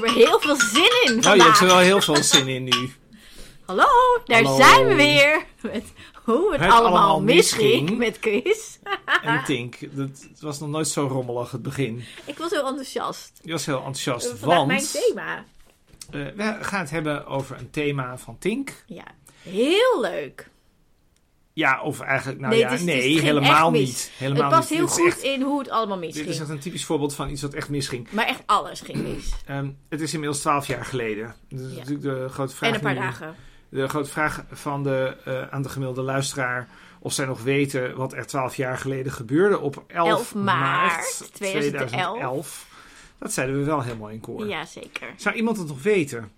heb er heel veel zin in Nou, je vandaag. hebt er wel heel veel zin in nu. Hallo, daar Hallo. zijn we weer. Met hoe het, Het allemaal, allemaal misging met Chris. En Tink, dat, het was nog nooit zo rommelig het begin. Ik was heel enthousiast. Je was heel enthousiast, Vandaag want mijn thema. eh, we gaan het hebben over een thema van Tink. Ja, heel leuk. Ja, of eigenlijk, nou Nee, ja, is- nee, helemaal niet. Helemaal het past niet. heel goed echt- in hoe het allemaal Dit is misging. echt een typisch voorbeeld van iets wat echt misging. Maar echt alles ging mis. Ehm, het is inmiddels twaalf jaar geleden. Dat is Ja. natuurlijk de grote vraag. En een paar nu. dagen. De grote vraag van de, eh, aan de gemiddelde luisteraar. Of zij nog weten wat er twaalf jaar geleden gebeurde op 11, 11 maart maart 2011. 2011. Dat zeiden we wel helemaal in koor. Ja, zeker. Zou iemand het nog weten?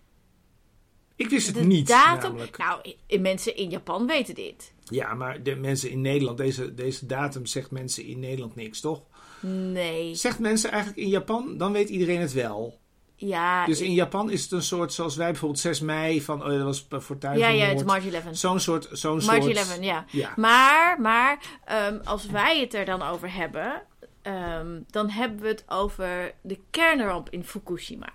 Ik wist het De niet. datum. namelijk. Nou, mensen in Japan weten dit. Ja, maar de mensen in Nederland, deze, deze datum zegt mensen in Nederland niks, toch? Nee. Zegt mensen eigenlijk in Japan, dan weet iedereen het wel. Ja, Dus in Japan is het een soort zoals wij bijvoorbeeld 6 mei van, oh ja, dat was voor thuis. ja, ja, het is March 11. Zo'n soort, zo'n March soort. 11, ja. Ja. Maar, maar ehm, als wij het er dan over hebben, ehm, dan hebben we het over de kernramp in Fukushima.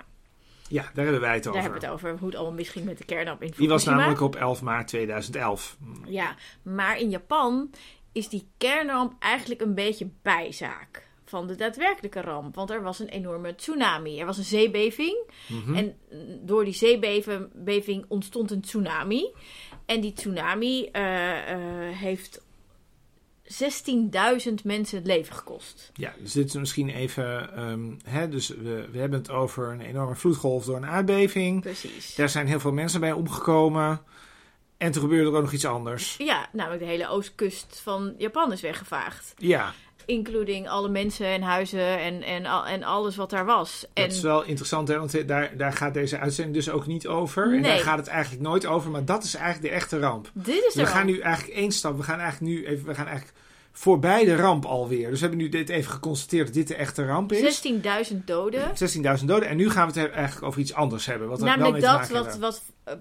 Ja, daar hebben wij het Daar over. hebben we het over, hoe het allemaal misging met de kernramp in Die Fukushima. was namelijk op 11 maart 2011. Ja, maar in Japan is die kernramp eigenlijk een beetje bijzaak van de daadwerkelijke ramp. Want er was een enorme tsunami. Er was een zeebeving. Mhm. En door die zeebeving ontstond een tsunami. En die tsunami eh, eh, heeft 16.000 mensen het leven gekost. Ja, dus dit is misschien even. ehm, hè, dus we, we hebben het over een enorme vloedgolf door een aardbeving. Precies. Daar zijn heel veel mensen bij omgekomen. En toen gebeurde er ook nog iets anders. Ja, namelijk de hele oostkust van Japan is weggevaagd. Ja, Including alle mensen en huizen en, en, en alles wat daar was. En dat is wel interessant, hè? want daar, daar gaat deze uitzending dus ook niet over. En Nee. daar gaat het eigenlijk nooit over, maar dat is eigenlijk de echte ramp. dit is de we gaan nu eigenlijk één stap. We gaan eigenlijk nu even. We gaan eigenlijk voorbij de ramp alweer. Dus we hebben nu dit even geconstateerd dat dit de echte ramp is. 16.000 doden. 16.000 doden. En nu gaan we het eigenlijk over iets anders hebben. Wat er wel Namelijk dat wat, wat eh,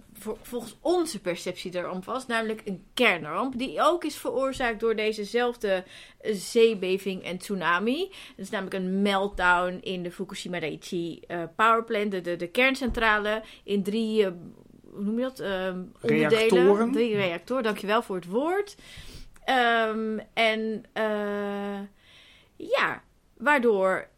volgens onze perceptie de ramp was. Namelijk een kernramp. Die ook is veroorzaakt door dezezelfde eh, zeebeving en tsunami. Het is namelijk een meltdown in de Fukushima Daiichi eh powerplant. De, de, de kerncentrale in drie... hoe noem je dat? Onderdelen. Reactoren. Drie reactoren. Dankjewel voor het woord. Ehm, en eh, ja, waardoor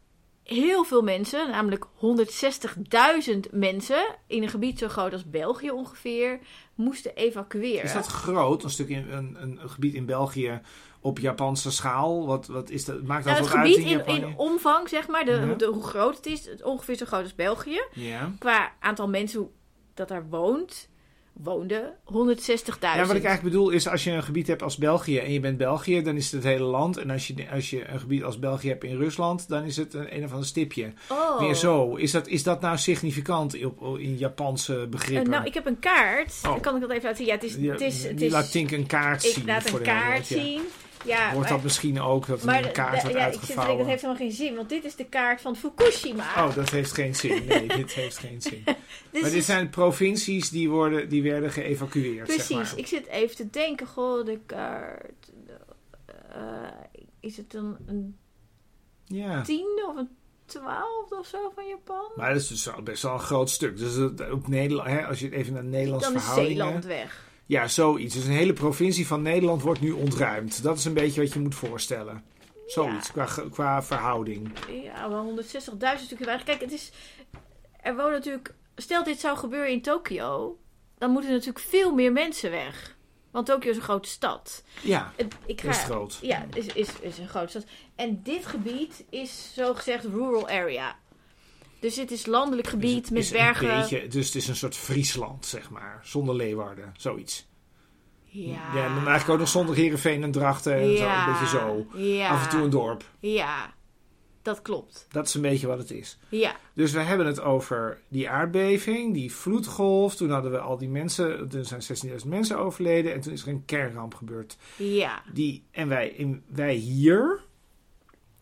heel veel mensen, namelijk 160.000 mensen in een gebied zo groot als België ongeveer, moesten evacueren. Is dat groot? Een stuk in een, een, gebied in België op Japanse schaal? Wat, wat is dat? Maakt dat nou, het gebied uit in, in, in omvang, zeg maar, de, Ja. de, hoe groot het is, ongeveer zo groot als België. Ja. Qua aantal mensen dat daar woont, woonde 160.000. ja, wat ik eigenlijk bedoel is, als je een gebied hebt als België en je bent België, dan is het het hele land. En als je, als je een gebied als België hebt in Rusland, dan is het een, een of ander stipje. oh. Meer zo. Is dat, is dat nou significant op, in Japanse Eh, begrippen? nou, ik heb een kaart. Oh. Kan ik dat even laten zien. Ja, het is... Het is, het is laat Tink een kaart ik zien. laat voor een kaart zien. Ja, Hoort maar- dat misschien ook, dat Maar een kaart wordt ja, ik zit te denken, dat heeft helemaal geen zin, want dit is de kaart van Fukushima. Oh, dat heeft geen zin. Nee, dit heeft geen zin. Maar dit is- zijn provincies die, worden, die werden geëvacueerd, Precies, zeg maar. ik zit even te denken, goh, de kaart. eh, is het dan een Ja. tiende of een twaalfde of zo van Japan? Maar dat is dus best wel een groot stuk. Dus het- op Nederland, hè, als je het even naar Nederlandse dan is. Zeeland weg. Ja, zoiets. Dus een hele provincie van Nederland wordt nu ontruimd. Dat is een beetje wat je moet voorstellen. Zoiets, qua, qua verhouding. Ja, maar 160.000 stukje weinig. Kijk, het is. Er wonen natuurlijk. Stel dit zou gebeuren in Tokio, dan moeten er natuurlijk veel meer mensen weg. Want Tokio is een grote stad. Ja, Het- Ik ga, is groot. Ja, is, is, is een grote stad. En dit gebied is zogezegd rural area. Dus het is landelijk gebied Is- met bergen. beetje, dus het is een soort Friesland, zeg maar. Zonder Leeuwarden, zoiets. Ja. Ja, en dan eigenlijk ook nog zonder Heerenveen en Drachten en zo. Een beetje zo. Ja. Af en toe een dorp. Ja, dat klopt. Dat is een beetje wat het is. Ja, Dus we hebben het over die aardbeving, die vloedgolf. Toen hadden we al die mensen, er zijn 16.000 mensen overleden. En toen is er een kernramp gebeurd. ja. Die, en wij, in, wij hier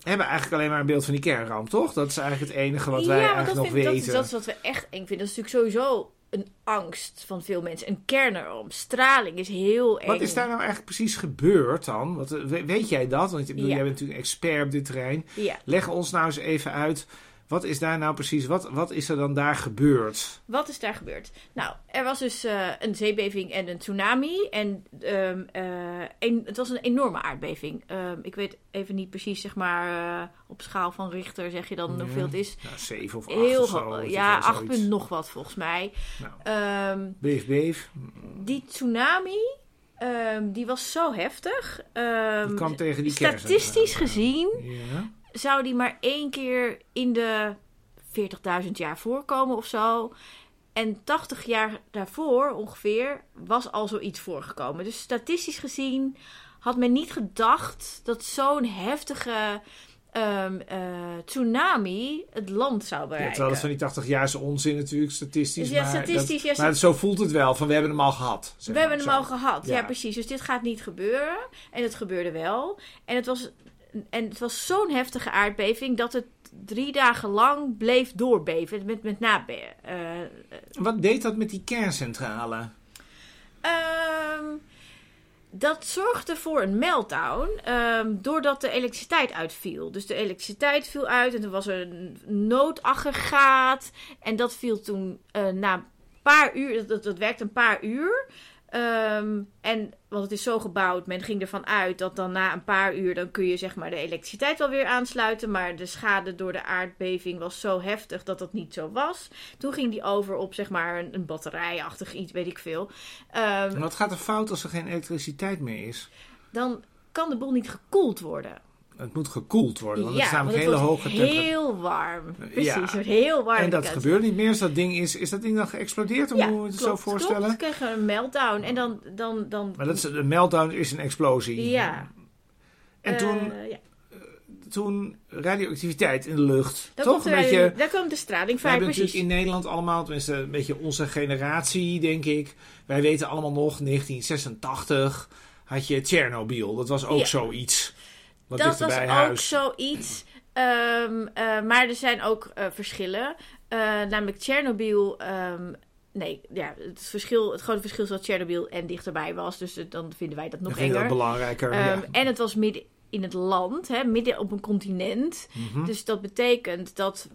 hebben eigenlijk alleen maar een beeld van die kernramp, toch? Dat is eigenlijk het enige wat wij ja, eigenlijk dat, nog dat, weten. is, dat is wat we echt eng vinden. Dat is natuurlijk sowieso een angst van veel mensen. Een kernramp. Straling is heel eng. Wat is daar nou eigenlijk precies gebeurd dan? Wat, eh, we- weet jij dat? Want ik bedoel, Ja. jij bent natuurlijk een expert op dit terrein. Ja. Leg ons nou eens even uit. Wat is daar nou precies, wat, wat is er dan daar gebeurd? Wat is daar gebeurd? Nou, er was dus uh, een zeebeving en een tsunami. En um, uh, een, het was een enorme aardbeving. Um, ik weet even niet precies, zeg maar, uh, op schaal van Richter zeg je dan hoeveel het is. Nou, 7 of 8 Heel of zo. ja, wel, 8 zoiets. punt nog wat volgens mij. Nou, Um, beef, beef. die tsunami, um, die was zo heftig. Um, Die kwam tegen die statistisch gezien Ja. Zou die maar één keer in de 40.000 jaar voorkomen of zo. En 80 jaar daarvoor ongeveer was al zoiets voorgekomen. Dus statistisch gezien had men niet gedacht dat zo'n heftige ehm, eh, tsunami het land zou Ja, bereiken. terwijl het van die 80 jaar is onzin natuurlijk, statistisch. Dus ja, maar, statistisch, dat- ja, maar zo voelt het wel, van we hebben hem al gehad. zeg We hebben hem al gehad, ja. Ja. precies. Dus dit gaat niet gebeuren. En het gebeurde wel. En het was, en het was zo'n heftige aardbeving dat het drie dagen lang bleef doorbeven. Met, met nabe. eh, Wat deed dat met die kerncentrale? Ehm, dat zorgde voor een meltdown ehm, doordat de elektriciteit uitviel. Dus de elektriciteit viel uit en er was een noodaggregaat. En dat viel toen eh, na een paar uur, dat, dat, dat werkte een paar uur. Ehm, en, want het is zo gebouwd, men ging ervan uit dat dan na een paar uur... dan kun je zeg maar de elektriciteit wel weer aansluiten. Maar de schade door de aardbeving was zo heftig dat dat niet zo was. Toen ging die over op zeg maar een, een batterijachtig iets, weet ik veel. En wat gaat er fout als er geen elektriciteit meer is? dan kan de boel niet gekoeld worden. Het moet gekoeld worden, want het is namelijk hele hoge temperatuur. heel warm. Precies, Ja. het wordt heel warm. En dat kant. gebeurt niet meer. Als dat ding is, is dat ding dan geëxplodeerd? Of Ja, hoe moet je het klopt, zo voorstellen? Klopt, kregen een meltdown. En dan... dan, dan Maar dat is, een meltdown is een explosie. Ja. En toen, eh, ja. toen radioactiviteit in de lucht. Dan toch komt een beetje... Daar komt de straling We vrij, hebben precies. natuurlijk in Nederland allemaal, tenminste een beetje onze generatie, denk ik. Wij weten allemaal nog, 1986 had je Tsjernobyl. Dat was ook Ja. zoiets. Wat dat was ook huis. zoiets. Ehm, eh, maar er zijn ook eh, verschillen. Eh, namelijk Tsjernobyl... ehm, nee, ja, het, verschil, het grote verschil is dat Tsjernobyl en dichterbij was. Dus dan vinden wij dat nog dat enger. belangrijker. Ehm, ja. En het was midden in het land, hè, midden op een continent. Mhm. Dus dat betekent dat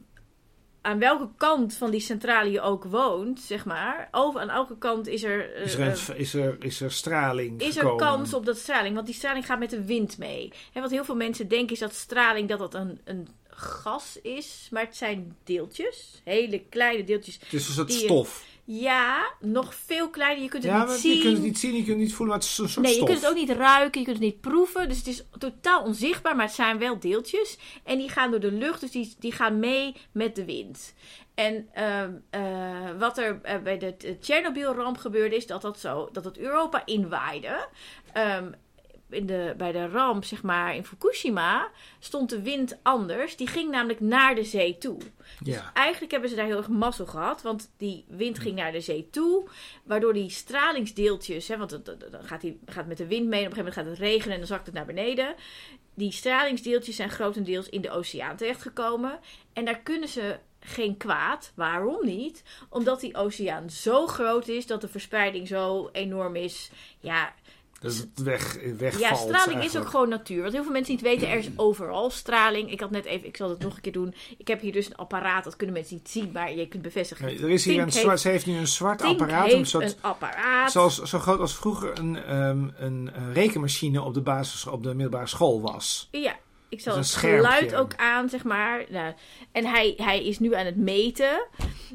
aan welke kant van die centrale je ook woont, zeg maar, over aan elke kant is er, eh, Is er, een- is, er, is er straling is er kans op dat straling. Want die straling gaat met de wind mee. En wat heel veel mensen denken is dat straling dat dat een, een gas is, maar het zijn deeltjes, hele kleine deeltjes. Het is een soort stof. Ja, nog veel kleiner. Je kunt het Ja, niet zien. je kunt het niet zien, je kunt het niet voelen, maar het is een soort Nee, je kunt het ook niet ruiken, je kunt het niet proeven. Dus het is totaal onzichtbaar, maar het zijn wel deeltjes. En die gaan door de lucht, dus die, die gaan mee met de wind. En ehm, eh, wat er eh, bij de Tsjernobyl-ramp gebeurde, is dat, dat, zo, dat het Europa inwaaide. Ehm, in de, bij de ramp, zeg maar, in Fukushima, stond de wind anders. Die ging namelijk naar de zee toe. Ja. Eigenlijk hebben ze daar heel erg mazzel gehad, want die wind ging naar de zee toe, waardoor die stralingsdeeltjes, hè, want dan gaat, die, gaat met de wind mee, en op een gegeven moment gaat het regenen en dan zakt het naar beneden. Die stralingsdeeltjes zijn grotendeels in de oceaan terechtgekomen en daar kunnen ze geen kwaad. Waarom niet? Omdat die oceaan zo groot is, dat de verspreiding zo enorm is. Ja, Dat het weg, wegvalt ja, straling is ook gewoon natuur. Wat heel veel mensen niet weten, er is overal straling. Ik had net even, ik zal het nog een keer doen. Ik heb hier dus een apparaat, dat kunnen mensen niet zien, maar je kunt bevestigen. Nee, er is hier Tink een zwart, ze heeft nu een zwart Tink apparaat. heeft Een soort, een apparaat. zoals, zo groot als vroeger een, ehm, een rekenmachine op de, basis, op de middelbare school was. Ja, ik zal het geluid ook aan, zeg maar. Nou, en hij, hij is nu aan het meten.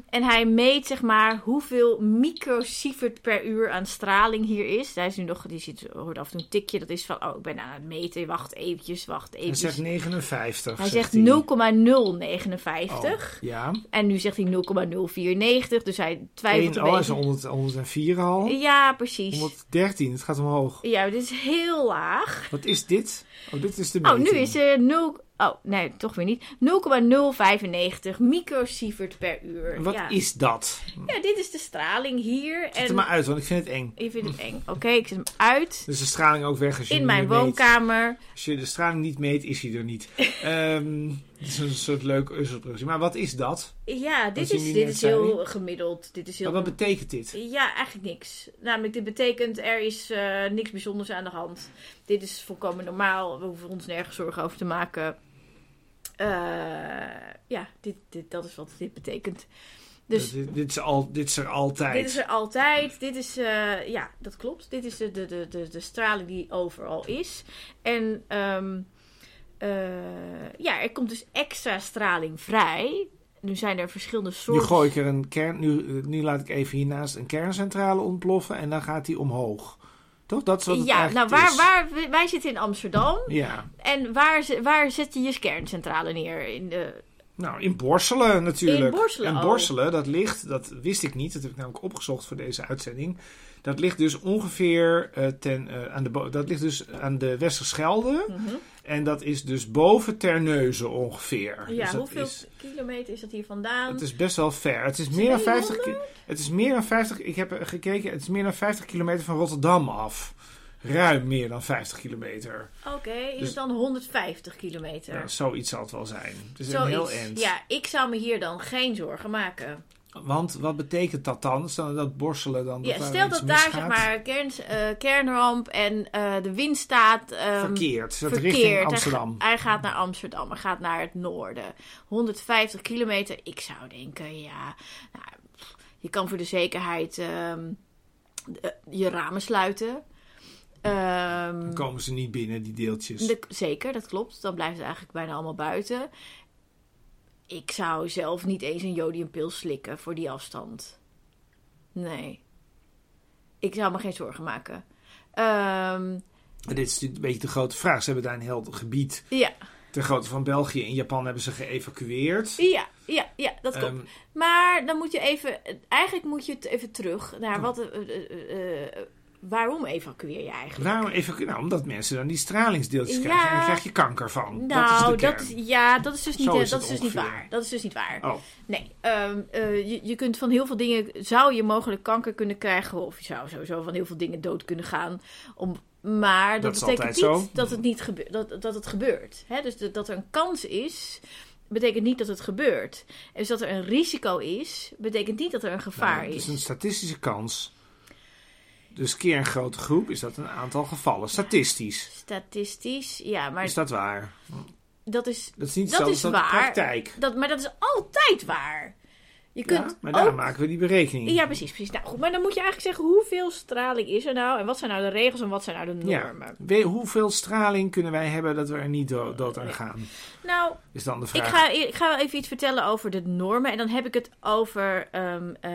En hij meet, zeg maar, hoeveel microsievert per uur aan straling hier is. Hij is nu nog, die ziet, hoort af en toe een tikje. Dat is van, oh, ik ben aan het meten. Wacht eventjes, wacht Hij eventjes. zegt 59. hij zegt zegt hij. 0,059. Oh, ja. En nu zegt hij 0,094. Dus hij twijfelt Eén, oh, hij is beetje. 100, 104 al. Ja, precies. 113, het gaat omhoog. Ja, dit is heel laag. Wat is dit? Oh, dit is de Oh, nu is er 0... Oh, nee, toch weer niet. 0,095 microsievert per uur. Wat ja. is dat? Ja, dit is de straling hier. Zet En maar uit, want ik vind het eng. je vindt het eng. Oké, ik zet hem uit. Dus de straling ook weg als je In hem mijn meet. woonkamer. Als je de straling niet meet, is hij er niet. Het is een soort leuke uzzelproductie. Maar wat is dat? Ja, dit is, dit is heel gemiddeld. Dit is heel... Maar wat betekent dit? Ja, eigenlijk niks. Namelijk, dit betekent er is eh, niks bijzonders aan de hand. Dit is volkomen normaal. We hoeven ons nergens zorgen over te maken. Eh, ja, dit, dit, dat is wat dit betekent. Dus dit, dit, is al, dit is er altijd. dit is er altijd. Dit is, eh, ja, dat klopt. Dit is de, de, de, de, de straling die overal is. En ehm, eh, ja, er komt dus extra straling vrij. Nu zijn er verschillende Nu soorten. gooi ik er een kern. Nu, nu laat ik even hiernaast een kerncentrale ontploffen en dan gaat die omhoog. Toch? Dat is wat het Ja, nou waar, is. waar, wij zitten in Amsterdam. Ja. En waar, waar zet je je kerncentrale neer? In de, Nou, in Borselen natuurlijk. In Borselen en al. Borselen, dat ligt, dat wist ik niet, dat heb ik namelijk opgezocht voor deze uitzending. Dat ligt dus ongeveer eh, ten, eh, aan, de, dat ligt dus aan de Westerschelde. Mhm. En dat is dus boven Terneuzen ongeveer. Ja, Dus hoeveel Is, kilometer is dat hier vandaan? het is best wel ver. Het is Is meer dan het 50 100? ki- Het is meer dan 50. Ik heb gekeken. Het is meer dan 50 kilometer van Rotterdam af. Ruim meer dan 50 kilometer. Oké, is Dus- het dan 150 kilometer? Ja, zoiets zal het wel zijn. Het is een heel eind. Ja, ik zou me hier dan geen zorgen maken. Want wat betekent dat dan? Stel dat borstelen dan. Ja, stel dat daar zeg maar kern, eh, kernramp en eh, de wind staat. ehm, verkeerd. Dat verkeerd. richting Hij Amsterdam. ga- Hij, gaat naar Amsterdam, hij gaat naar het noorden. 150 kilometer. Ik zou denken, ja. Nou, je kan voor de zekerheid ehm, eh, je ramen sluiten. Ehm, Dan komen ze niet binnen, die deeltjes. de- zeker, dat klopt. Dan blijven ze eigenlijk bijna allemaal buiten. Ik zou zelf niet eens een jodiumpil slikken voor die afstand. Nee. Ik zou me geen zorgen maken. Ehm, En dit is natuurlijk een beetje de grote vraag. Ze hebben daar een heel gebied ja, ter grootte van België. In Japan hebben ze geëvacueerd. ja, ja, ja, dat klopt. Ehm, Maar dan moet je even, eigenlijk moet je het even terug naar wat, eh, eh, eh, waarom evacueer je eigenlijk? waarom even, nou, omdat mensen dan die stralingsdeeltjes Ja. krijgen. En dan krijg je kanker van. Nou, dat is de kern. dat is, ja, dat is dus niet, eh, is dat het is dus niet waar. Dat is dus niet waar. Oh, Nee, ehm, eh, je, je kunt van heel veel dingen, zou je mogelijk kanker kunnen krijgen, of je zou sowieso van heel veel dingen dood kunnen gaan. Om, maar dat, betekent niet zo. dat het, niet gebe- dat, dat het gebeurt. Hè? Dus dat, dat er een kans is, betekent niet dat het gebeurt. En dus dat er een risico is, betekent niet dat er een gevaar nou, het is. is een statistische kans. Dus keer een grote groep is dat een aantal gevallen. Statistisch. Statistisch, ja, maar Is dat waar? dat is, Dat is niet Dat is waar. de praktijk. dat, maar dat is altijd waar. Je kunt Ja, maar daar ook maken we die berekening. Ja, precies, precies. Nou goed, maar dan moet je eigenlijk zeggen hoeveel straling is er nou en wat zijn nou de regels en wat zijn nou de Ja. normen. We- hoeveel straling kunnen wij hebben dat we er niet do- dood aan gaan? Nou, Is dan de ik vraag. ga, ik ga even iets vertellen over de normen en dan heb ik het over. ehm, ehm, eh,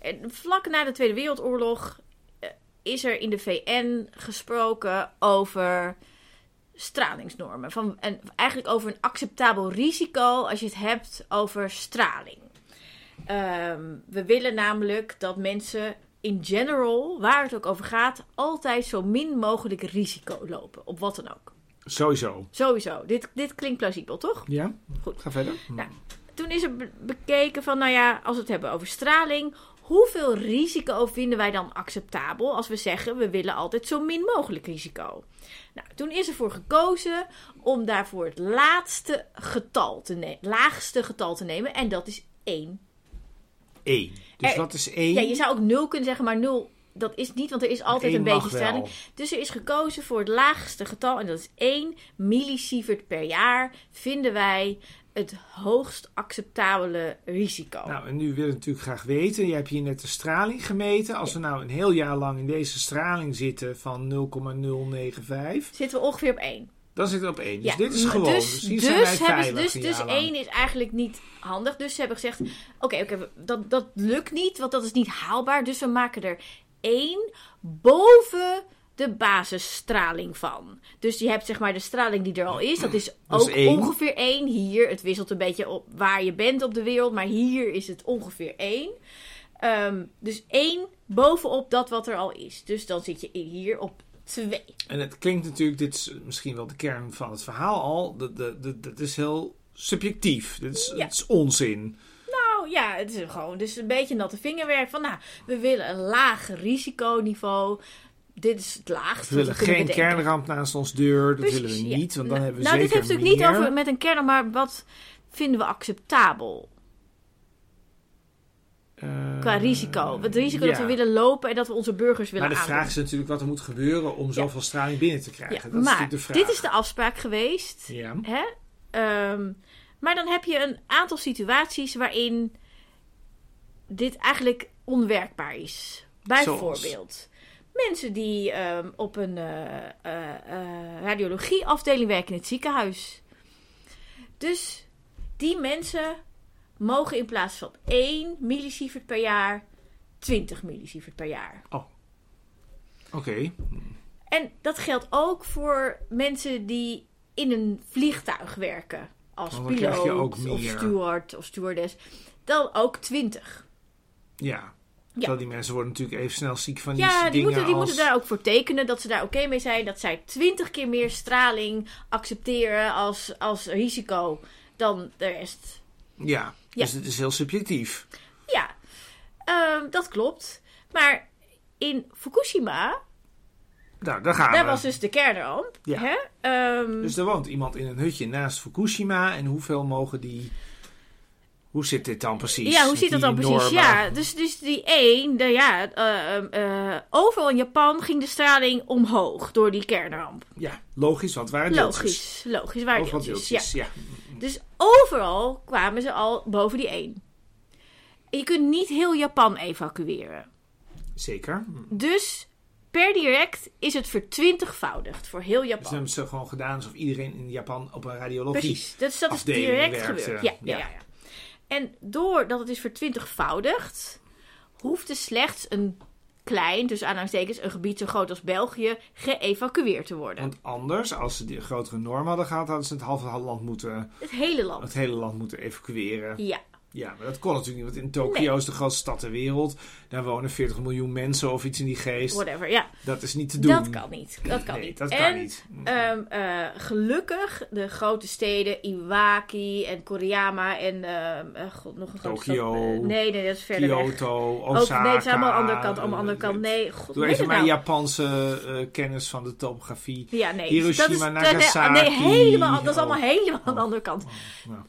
en vlak na de Tweede Wereldoorlog eh, is er in de VN gesproken over stralingsnormen. Van, en eigenlijk over een acceptabel risico als je het hebt over straling. Ehm, we willen namelijk dat mensen in general, waar het ook over gaat, altijd zo min mogelijk risico lopen. Op wat dan ook. Sowieso. Sowieso. Dit, dit klinkt plausibel, toch? Ja? Goed. Ga verder. Nou, Toen is er be- bekeken van, nou ja, als we het hebben over straling, hoeveel risico vinden wij dan acceptabel als we zeggen we willen altijd zo min mogelijk risico? Nou, toen is ervoor gekozen om daarvoor het laatste getal te nemen, laagste getal te nemen en dat is 1. 1. Dus Er- wat is 1? Ja, je zou ook 0 kunnen zeggen, maar 0 dat is niet, want er is altijd een beetje straling. Dus er is gekozen voor het laagste getal en dat is 1 millisievert per jaar. Vinden wij het hoogst acceptabele risico. Nou, en nu wil ik natuurlijk graag weten. Je hebt hier net de straling gemeten. Als we nou een heel jaar lang in deze straling zitten van 0,095, Zitten we ongeveer op 1. dan zit het op 1. Dus Ja, dit is gewoon. Dus, Dus, dus hebben ze, dus, een dus jaar lang. 1 is eigenlijk niet handig. Dus ze hebben gezegd: oké, oké, we- dat, dat lukt niet, want dat is niet haalbaar. Dus we maken er 1 boven de basisstraling van. Dus je hebt zeg maar de straling die er al is. Dat is Dat is ook één. ongeveer 1 hier. Het wisselt een beetje op waar je bent op de wereld, maar hier is het ongeveer 1. Ehm, dus 1 bovenop dat wat er al is. Dus dan zit je hier op 2. En het klinkt natuurlijk, dit is misschien wel de kern van het verhaal al. Dat, dat, dat, dat is heel subjectief. Dit is, Ja. is onzin. Nou ja, het is gewoon dus een beetje natte vingerwerk van nou, we willen een laag risiconiveau. Dit is het laagste. We willen geen bedenken. kernramp naast ons deur. Dat Precies, willen we niet, want dan hebben we nou, dit zeker heeft natuurlijk niet over met een kern, maar wat vinden we acceptabel Eh, qua risico? Het risico dat we willen lopen en dat we onze burgers willen Maar de vraag is natuurlijk wat er moet gebeuren om zoveel straling binnen te krijgen. Ja, dat is maar natuurlijk de vraag. dit is de afspraak geweest. Ja. Hè? Ehm, maar dan heb je een aantal situaties waarin dit eigenlijk onwerkbaar is. Bijvoorbeeld mensen die ehm, op een eh, eh, eh, radiologieafdeling werken in het ziekenhuis. Dus die mensen mogen in plaats van 1 millisievert per jaar 20 millisievert per jaar. Oké. En dat geldt ook voor mensen die in een vliegtuig werken. Als je piloot of steward of stewardess. Dan ook 20. Ja. Terwijl die mensen worden natuurlijk even snel ziek van die Ja, die, dingen moeten, die als... moeten daar ook voor tekenen dat ze daar oké mee zijn. Dat zij 20 keer meer straling accepteren als, als risico dan de rest. Ja, Ja. dus het is heel subjectief. Ja, ehm, dat klopt. Maar in Fukushima, Nou, daar gaan daar we. was dus de kernramp. Ja. Hè? Ehm, Dus er woont iemand in een hutje naast Fukushima. En hoeveel mogen die... Hoe zit dit dan precies? Ja, hoe zit dat dan precies? normen? Ja, dus, dus die één, de, ja, eh, eh, eh, overal in Japan ging de straling omhoog door die kernramp. Ja, logisch, want waren deeltjes. Logisch, logisch, waar Overal deeltjes. deeltjes, Ja. ja. Dus overal kwamen ze al boven die één. En je kunt niet heel Japan evacueren. Zeker. Dus per direct is het vertwintigvoudigd voor heel Dus Japan. dan hebben ze gewoon gedaan alsof iedereen in Japan op een radiologie... Precies, dat is, dat is direct werkte. gebeurd. Ja. Ja, ja. En doordat het is vertwintigvoudigd, hoefde slechts een klein, dus aanhalingstekens, een gebied zo groot als België, geëvacueerd te worden. Want anders, als ze die grotere norm hadden gehad, hadden ze het halve land moeten, Het hele land. het hele land moeten evacueren. Ja, Ja, maar dat kon natuurlijk niet, want in Tokio is de grootste stad ter wereld. Daar wonen 40 miljoen mensen of iets in die geest. whatever. Ja, Dat is niet te doen. dat kan niet. Dat kan nee, niet. dat en, kan niet. ehm, eh, gelukkig, de grote steden, Iwaki en Koriyama en eh, god, nog een grote Tokio, stad. eh, nee, nee, dat is verder weg. Kyoto, Ook, Osaka. nee, het is allemaal andere kant, allemaal andere kant. Nee, god, Doe even het mijn nou? Japanse kennis van de topografie. Ja, nee. Hiroshima, dat is, Nagasaki. Nee, helemaal, dat is allemaal Oh. helemaal aan de andere kant. nou.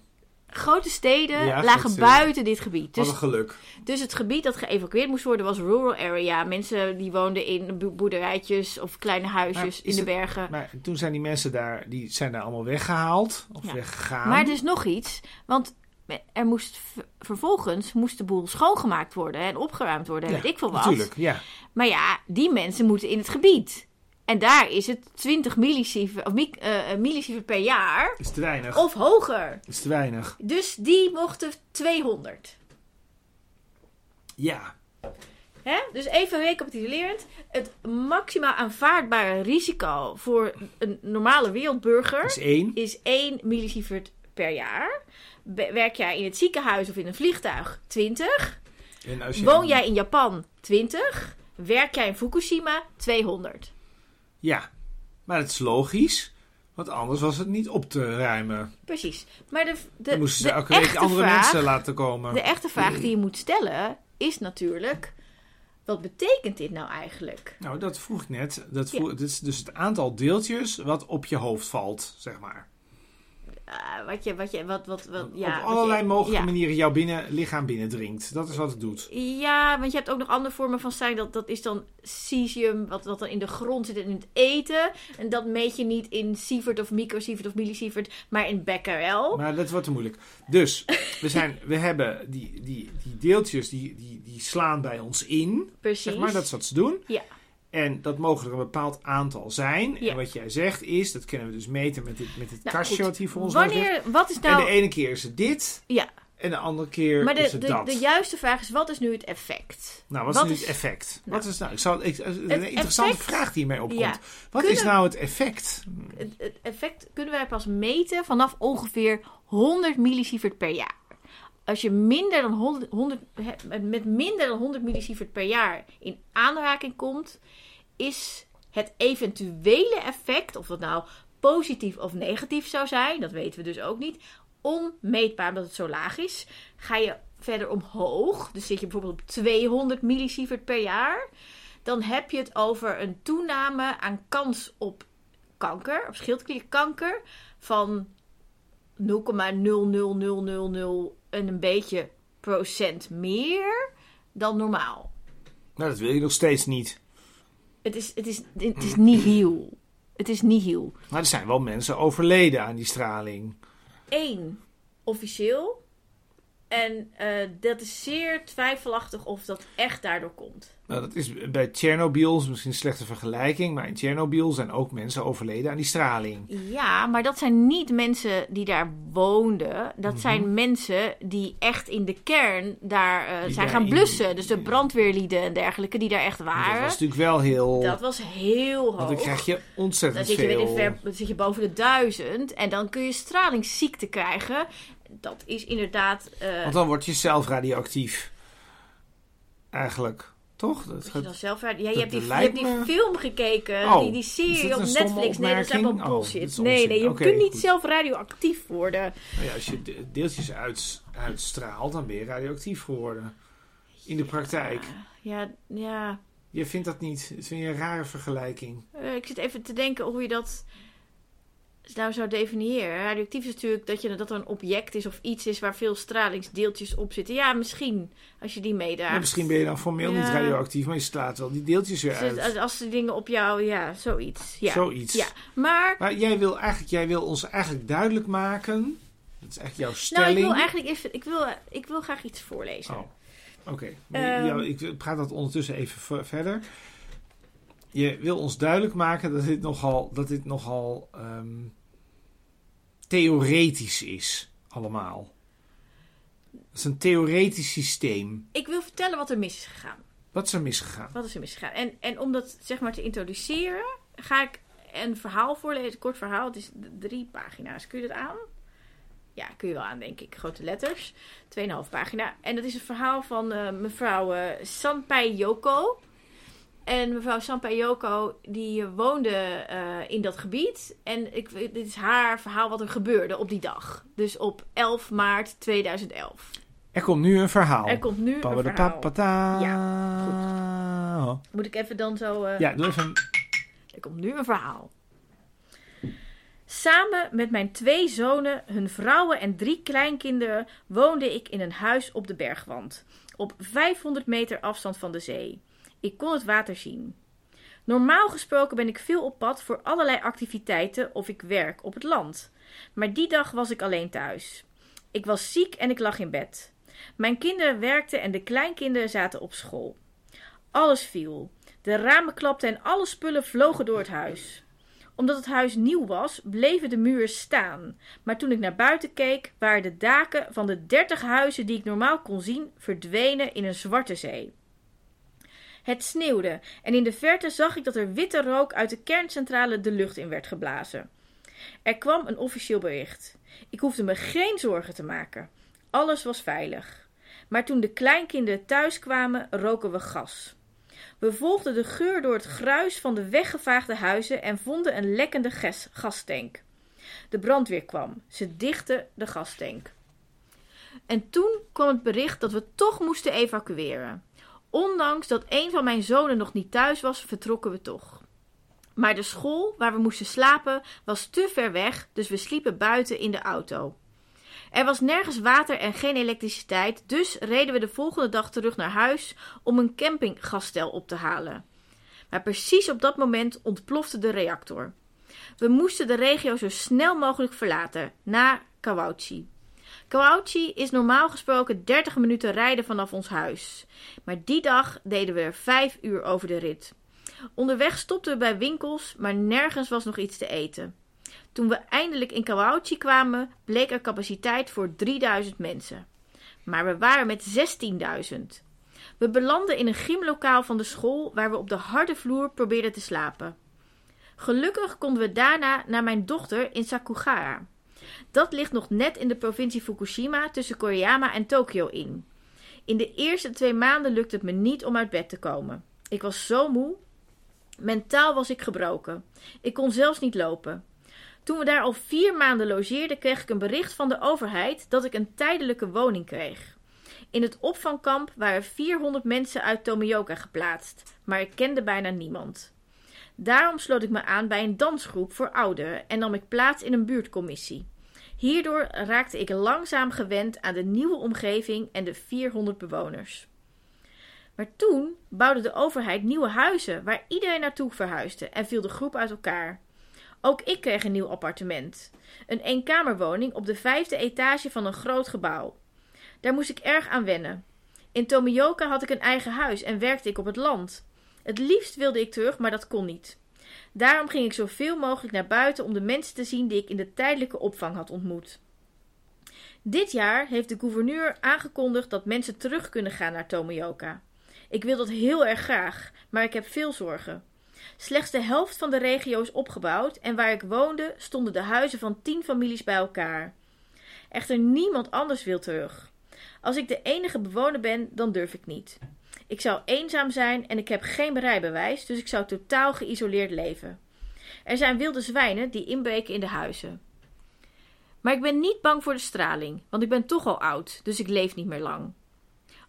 Grote steden Ja, lagen buiten dit gebied. Wat Dus, een geluk. dus het gebied dat geëvacueerd moest worden was rural area. Mensen die woonden in bo- boerderijtjes of kleine huisjes in de het- bergen. Maar toen zijn die mensen daar, die zijn daar allemaal weggehaald. Of Ja. weggegaan. Maar er is nog iets. Want er moest vervolgens moest de boel schoongemaakt worden en opgeruimd worden. En Ja, weet ik veel wat. Natuurlijk, ja. Maar ja, die mensen moeten in het gebied. En daar is het 20 millisievert, of eh, eh, millisievert per jaar Is te weinig. of hoger. Is te weinig. Dus die mochten 200. Ja. Hè? Dus even recapitulerend. Het maximaal aanvaardbare risico voor een normale wereldburger is één. is 1 millisievert per jaar. Werk jij in het ziekenhuis of in een vliegtuig 20. En als je Woon jij in Japan 20. Werk jij in Fukushima 200. Ja. Maar het is logisch. Want anders was het niet op te ruimen. Precies. Maar de, de, Dan moesten ze de elke week andere vraag, mensen laten komen. De echte vraag die je moet stellen is natuurlijk... Wat betekent dit nou eigenlijk? Nou, dat vroeg ik net. Dat Ja. vroeg, Dit is dus het aantal deeltjes wat op je hoofd valt, zeg maar. Ah, wat je, wat je, wat, wat, wat, ja, op allerlei je- mogelijke ja. manieren jouw binnen, lichaam binnendringt. Dat is wat het doet. Ja, want je hebt ook nog andere vormen van zijn. Dat, dat is dan cesium, wat, wat dan in de grond zit en in het eten. En dat meet je niet in sievert of microsievert of millisievert, maar in becquerel. Maar dat wordt te moeilijk. Dus, we, zijn, we hebben die, die, die deeltjes die, die, die slaan bij ons in. Precies. Zeg maar, dat is wat ze doen. Ja. En dat mogen er een bepaald aantal zijn. Ja. En wat jij zegt is, dat kunnen we dus meten met dit, met dit Nou, kastje goed. wat hier voor ons Wanneer, wat is ligt. En nou... de ene keer is het dit. Ja, En de andere keer maar de, is het de, dat. de juiste vraag is, wat is nu het effect? Nou, wat is nu is- het effect? Nou. wat is nou? Ik zou, ik, een interessante effect- vraag die mij opkomt. Ja. Wat Kunnen- is nou het effect? Het, het effect kunnen wij pas meten vanaf ongeveer 100 millisievert per jaar. Als je minder dan 100, 100, he- met minder dan 100 millisievert per jaar in aanraking komt, is het eventuele effect, of dat nou positief of negatief zou zijn, dat weten we dus ook niet, onmeetbaar omdat het zo laag is. Ga je verder omhoog, dus zit je bijvoorbeeld op 200 millisievert per jaar, dan heb je het over een toename aan kans op kanker, op schildklierkanker, van 0,00000 en een beetje procent meer dan normaal. Nou, dat wil je nog steeds niet. Het is, het is, het is nihil. Het is nihil. Maar er zijn wel mensen overleden aan die straling. één officieel. En eh, dat is zeer twijfelachtig of dat echt daardoor komt. Nou, dat is bij Tsjernobyl is misschien een slechte vergelijking, maar in Tsjernobyl zijn ook mensen overleden aan die straling. Ja, maar dat zijn niet mensen die daar woonden. Dat Mhm. zijn mensen die echt in de kern daar eh, zijn daar gaan in- blussen. Dus de brandweerlieden en dergelijke die daar echt Dat waren. was natuurlijk wel heel. Dat was heel hoog. want dan krijg je Dan ontzettend zit je, veel. ver, dan zit je boven de duizend en dan kun je stralingsziekte krijgen. Dat is inderdaad. eh, Want dan word je zelf radioactief. Eigenlijk. Toch? Dat je dan zelf uit- ja, je, dat hebt die, je lijkt hebt die me- film gekeken, Oh, die, die serie op Netflix. Nee, dat is? Oh, bullshit. is nee, nee, je kunt niet goed. zelf radioactief worden. Nou ja, als je de- deeltjes uit, uitstraalt, dan ben je radioactief geworden. In de praktijk. Ja, ja. Je vindt dat niet. Dat vind je een rare vergelijking. Eh, ik zit even te denken hoe je dat nou zou definiëren. Radioactief is natuurlijk dat, je, dat er een object is of iets is waar veel stralingsdeeltjes op zitten. Ja, misschien als je die meedraagt. Ja, misschien ben je dan formeel niet radioactief, maar je slaat wel die deeltjes weer Dus uit. als, die dingen op jou, ja, zoiets. Ja. Zoiets. Ja, maar Maar jij wil, eigenlijk, jij wil ons eigenlijk duidelijk maken. Dat is echt jouw nou, stelling. ik wil eigenlijk even, ik wil, ik wil graag iets voorlezen. Oh, oké. Ehm. ik praat dat ondertussen even verder. Je wil ons duidelijk maken dat dit nogal, dat dit nogal ehm, theoretisch is, allemaal. Het is een theoretisch systeem. Ik wil vertellen wat er mis is gegaan. Wat is er misgegaan? Wat is er misgegaan? En, en om dat zeg maar te introduceren, ga ik een verhaal voorlezen. Een kort verhaal. Het is drie pagina's. Kun je dat aan? Ja, kun je wel aan, denk ik. Grote letters. Tweeënhalf pagina. En dat is een verhaal van eh, mevrouw eh Sanpai Yoko. En mevrouw Sanpai Yoko, die eh, woonde eh, in dat gebied. En ik, dit is haar verhaal wat er gebeurde op die dag. Dus op 11 maart 2011. Er komt nu een verhaal. Er komt nu een verhaal. Ja, Moet ik even dan zo... eh, Ja, doe even. een- Er komt nu een verhaal. Samen met mijn twee zonen, hun vrouwen en drie kleinkinderen woonde ik in een huis op de bergwand, op 500 meter afstand van de zee. Ik kon het water zien. Normaal gesproken ben ik veel op pad voor allerlei activiteiten of ik werk op het land. Maar die dag was ik alleen thuis. Ik was ziek en ik lag in bed. Mijn kinderen werkten en de kleinkinderen zaten op school. Alles viel. De ramen klapten en alle spullen vlogen door het huis. Omdat het huis nieuw was, bleven de muren staan. Maar toen ik naar buiten keek, waren de daken van de dertig huizen die ik normaal kon zien verdwenen in een zwarte zee. Het sneeuwde en in de verte zag ik dat er witte rook uit de kerncentrale de lucht in werd geblazen. Er kwam een officieel bericht. Ik hoefde me geen zorgen te maken. Alles was veilig. Maar toen de kleinkinderen thuis kwamen, roken we gas. We volgden de geur door het gruis van de weggevaagde huizen en vonden een lekkende gas gastank. De brandweer kwam. Ze dichtten de gastank. En toen kwam het bericht dat we toch moesten evacueren. Ondanks dat een van mijn zonen nog niet thuis was, vertrokken we toch. Maar de school waar we moesten slapen was te ver weg, dus we sliepen buiten in de auto. Er was nergens water en geen elektriciteit, dus reden we de volgende dag terug naar huis om een campinggasstel op te halen. Maar precies op dat moment ontplofte de reactor. We moesten de regio zo snel mogelijk verlaten, naar Kawauchi. Kawauchi is normaal gesproken 30 minuten rijden vanaf ons huis. Maar die dag deden we er 5 uur over de rit. Onderweg stopten we bij winkels, maar nergens was nog iets te eten. Toen we eindelijk in Kawauchi kwamen, bleek er capaciteit voor 3000 mensen. Maar we waren met 16.000. We belanden in een gymlokaal van de school waar we op de harde vloer probeerden te slapen. Gelukkig konden we daarna naar mijn dochter in Sakugara. Dat ligt nog net in de provincie Fukushima tussen Koriyama en Tokio in. In de eerste twee maanden lukte het me niet om uit bed te komen. Ik was zo moe. Mentaal was ik gebroken. Ik kon zelfs niet lopen. Toen we daar al vier maanden logeerden, kreeg ik een bericht van de overheid dat ik een tijdelijke woning kreeg. In het opvangkamp waren 400 mensen uit Tomioka geplaatst, maar ik kende bijna niemand. Daarom sloot ik me aan bij een dansgroep voor ouderen en nam ik plaats in een buurtcommissie. Hierdoor raakte ik langzaam gewend aan de nieuwe omgeving en de 400 bewoners. Maar toen bouwde de overheid nieuwe huizen waar iedereen naartoe verhuisde en viel de groep uit elkaar. Ook ik kreeg een nieuw appartement. Een eenkamerwoning op de vijfde etage van een groot gebouw. Daar moest ik erg aan wennen. In Tomioka had ik een eigen huis en werkte ik op het land. Het liefst wilde ik terug, maar dat kon niet. Daarom ging ik zoveel mogelijk naar buiten om de mensen te zien die ik in de tijdelijke opvang had ontmoet. Dit jaar heeft de gouverneur aangekondigd dat mensen terug kunnen gaan naar Tomioka. Ik wil dat heel erg graag, maar ik heb veel zorgen. Slechts de helft van de regio is opgebouwd en waar ik woonde stonden de huizen van tien families bij elkaar. Echter niemand anders wil terug. Als ik de enige bewoner ben, dan durf ik niet. Ik zou eenzaam zijn en ik heb geen rijbewijs, dus ik zou totaal geïsoleerd leven. Er zijn wilde zwijnen die inbreken in de huizen. Maar ik ben niet bang voor de straling, want ik ben toch al oud, dus ik leef niet meer lang.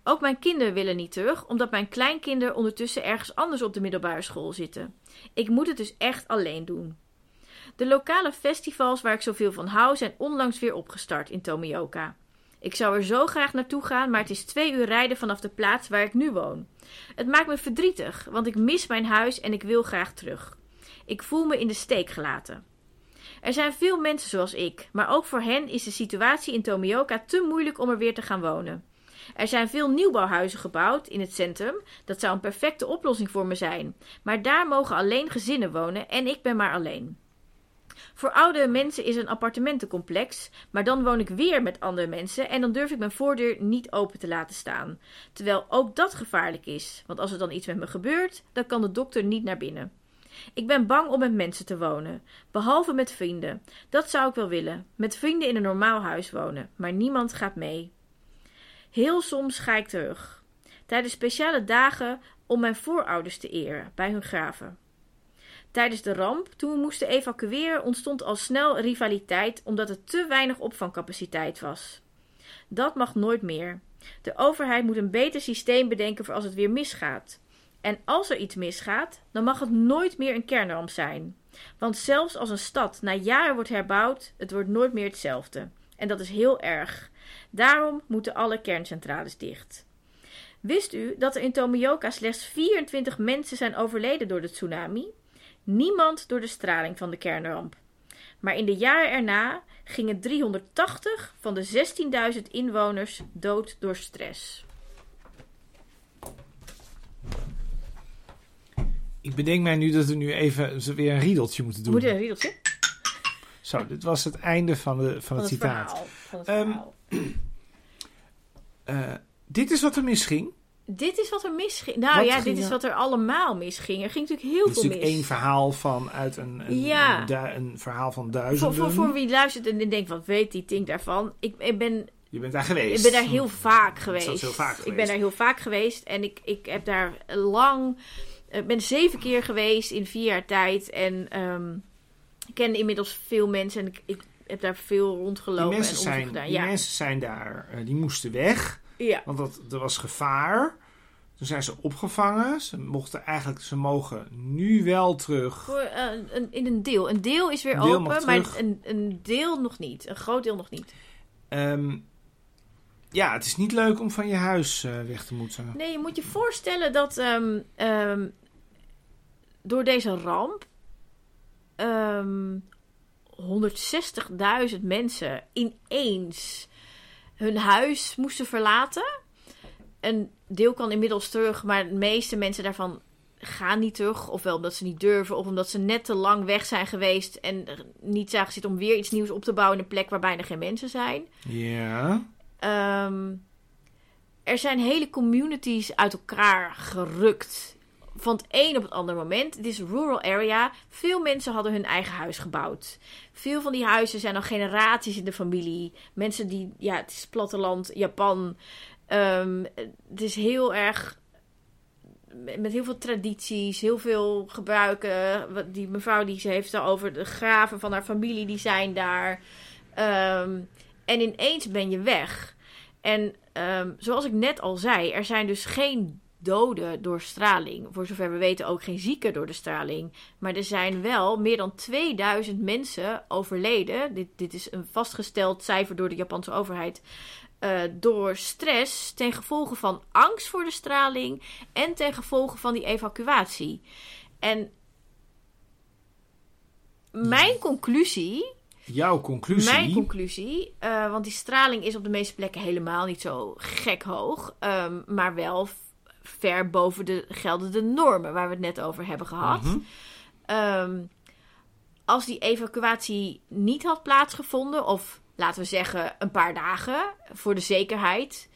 Ook mijn kinderen willen niet terug, omdat mijn kleinkinderen ondertussen ergens anders op de middelbare school zitten. Ik moet het dus echt alleen doen. De lokale festivals waar ik zoveel van hou zijn onlangs weer opgestart in Tomioka. Ik zou er zo graag naartoe gaan, maar het is twee uur rijden vanaf de plaats waar ik nu woon. Het maakt me verdrietig, want ik mis mijn huis en ik wil graag terug. Ik voel me in de steek gelaten. Er zijn veel mensen zoals ik, maar ook voor hen is de situatie in Tomioka te moeilijk om er weer te gaan wonen. Er zijn veel nieuwbouwhuizen gebouwd in het centrum. Dat zou een perfecte oplossing voor me zijn. Maar daar mogen alleen gezinnen wonen en ik ben maar alleen. Voor oude mensen is een appartementencomplex, maar dan woon ik weer met andere mensen en dan durf ik mijn voordeur niet open te laten staan. Terwijl ook dat gevaarlijk is, want als er dan iets met me gebeurt, dan kan de dokter niet naar binnen. Ik ben bang om met mensen te wonen, behalve met vrienden. Dat zou ik wel willen, met vrienden in een normaal huis wonen, maar niemand gaat mee. Heel soms ga ik terug, tijdens speciale dagen om mijn voorouders te eren bij hun graven. Tijdens de ramp, toen we moesten evacueren, ontstond al snel rivaliteit omdat er te weinig opvangcapaciteit was. Dat mag nooit meer. De overheid moet een beter systeem bedenken voor als het weer misgaat. En als er iets misgaat, dan mag het nooit meer een kernramp zijn. Want zelfs als een stad na jaren wordt herbouwd, het wordt nooit meer hetzelfde. En dat is heel erg. Daarom moeten alle kerncentrales dicht. Wist u dat er in Tomioka slechts 24 mensen zijn overleden door de tsunami? Niemand door de straling van de kernramp. Maar in de jaren erna gingen 380 van de 16.000 inwoners dood door stress. Ik bedenk mij nu dat we nu even weer een riedeltje moeten doen. Moet je een riedeltje? Zo, dit was het einde van, de, van, Van het het citaat. verhaal. Van het verhaal. Eh, dit is wat er misging. Dit is wat er misging. Nou Wat ja, dit is wat er allemaal misging. Er ging natuurlijk heel Dit is veel natuurlijk mis. één verhaal van uit een, een, Ja. een, du- een verhaal van voor, duizenden. voor, voor wie luistert en denkt, wat weet die Tink daarvan? Ik, ik, ben, Je bent daar geweest. ik ben daar heel vaak geweest. Dat is heel vaak Ik geweest. ben daar heel vaak geweest en ik, ik heb daar lang... Ik ben zeven keer geweest in vier jaar tijd. En ehm, ik ken inmiddels veel mensen en ik, ik heb daar veel Die rondgelopen en mensen, onderzoek zijn, gedaan. die Ja. mensen zijn daar, eh, die moesten weg, ja. want dat, er was gevaar. Toen zijn ze opgevangen. Ze mochten eigenlijk, ze mogen nu wel terug. Voor, eh, een, in een deel. Een deel is weer deel open, maar een, een deel nog niet. Een groot deel nog niet. Ehm, ja, het is niet leuk om van je huis eh, weg te moeten. Nee, je moet je voorstellen dat ehm, ehm, door deze ramp ehm 160.000 mensen ineens hun huis moesten verlaten. Een deel kan inmiddels terug, maar de meeste mensen daarvan gaan niet terug. Ofwel omdat ze niet durven, of omdat ze net te lang weg zijn geweest en niet zagen zitten om weer iets nieuws op te bouwen in een plek waar bijna geen mensen zijn. Ja. Ehm, er zijn hele communities uit elkaar gerukt. Van het een op het andere moment. Het is een rural area. Veel mensen hadden hun eigen huis gebouwd. Veel van die huizen zijn al generaties in de familie. Mensen die, ja, het is platteland, Japan. Ehm, het is heel erg met heel veel tradities, heel veel gebruiken. Die mevrouw die ze heeft al over de graven van haar familie, die zijn daar. Ehm, en ineens ben je weg. En ehm, zoals ik net al zei, er zijn dus geen doden door straling. Voor zover we weten ook geen zieken door de straling. Maar er zijn wel meer dan 2000 mensen overleden. Dit, dit is een vastgesteld cijfer door de Japanse overheid. eh, door stress ten gevolge van angst voor de straling en ten gevolge van die evacuatie. En Mijn conclusie Jouw conclusie. Mijn conclusie, uh, want die straling is op de meeste plekken helemaal niet zo gek hoog, um, maar wel ver boven de geldende normen waar we het net over hebben gehad. Mhm. Um, als die evacuatie niet had plaatsgevonden, of laten we zeggen een paar dagen voor de zekerheid.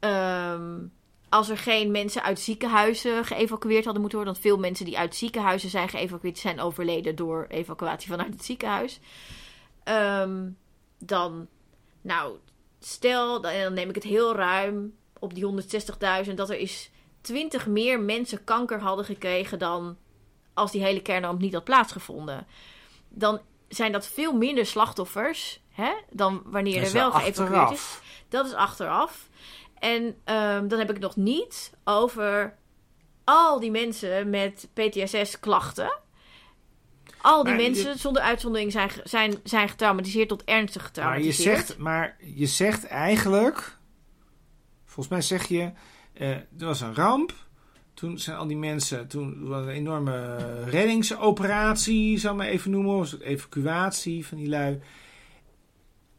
Um, als er geen mensen uit ziekenhuizen geëvacueerd hadden moeten worden. Want veel mensen die uit ziekenhuizen zijn geëvacueerd zijn overleden door evacuatie vanuit het ziekenhuis. Um, dan, nou, stel, dan, dan neem ik het heel ruim op die 160.000, dat er is 20 meer mensen kanker hadden gekregen dan als die hele kernramp niet had plaatsgevonden. Dan zijn dat veel minder slachtoffers hè, dan wanneer er wel geëvacueerd is. Dat is achteraf. En um, dan heb ik nog niet over al die mensen met PTSS-klachten. Al die mensen zonder uitzondering zijn, zijn, zijn getraumatiseerd tot ernstig getraumatiseerd. Maar je zegt, maar je zegt eigenlijk, volgens mij zeg je, uh, er was een ramp. Toen zijn al die mensen, toen was een enorme reddingsoperatie, zou ik maar even noemen, was het evacuatie van die lui.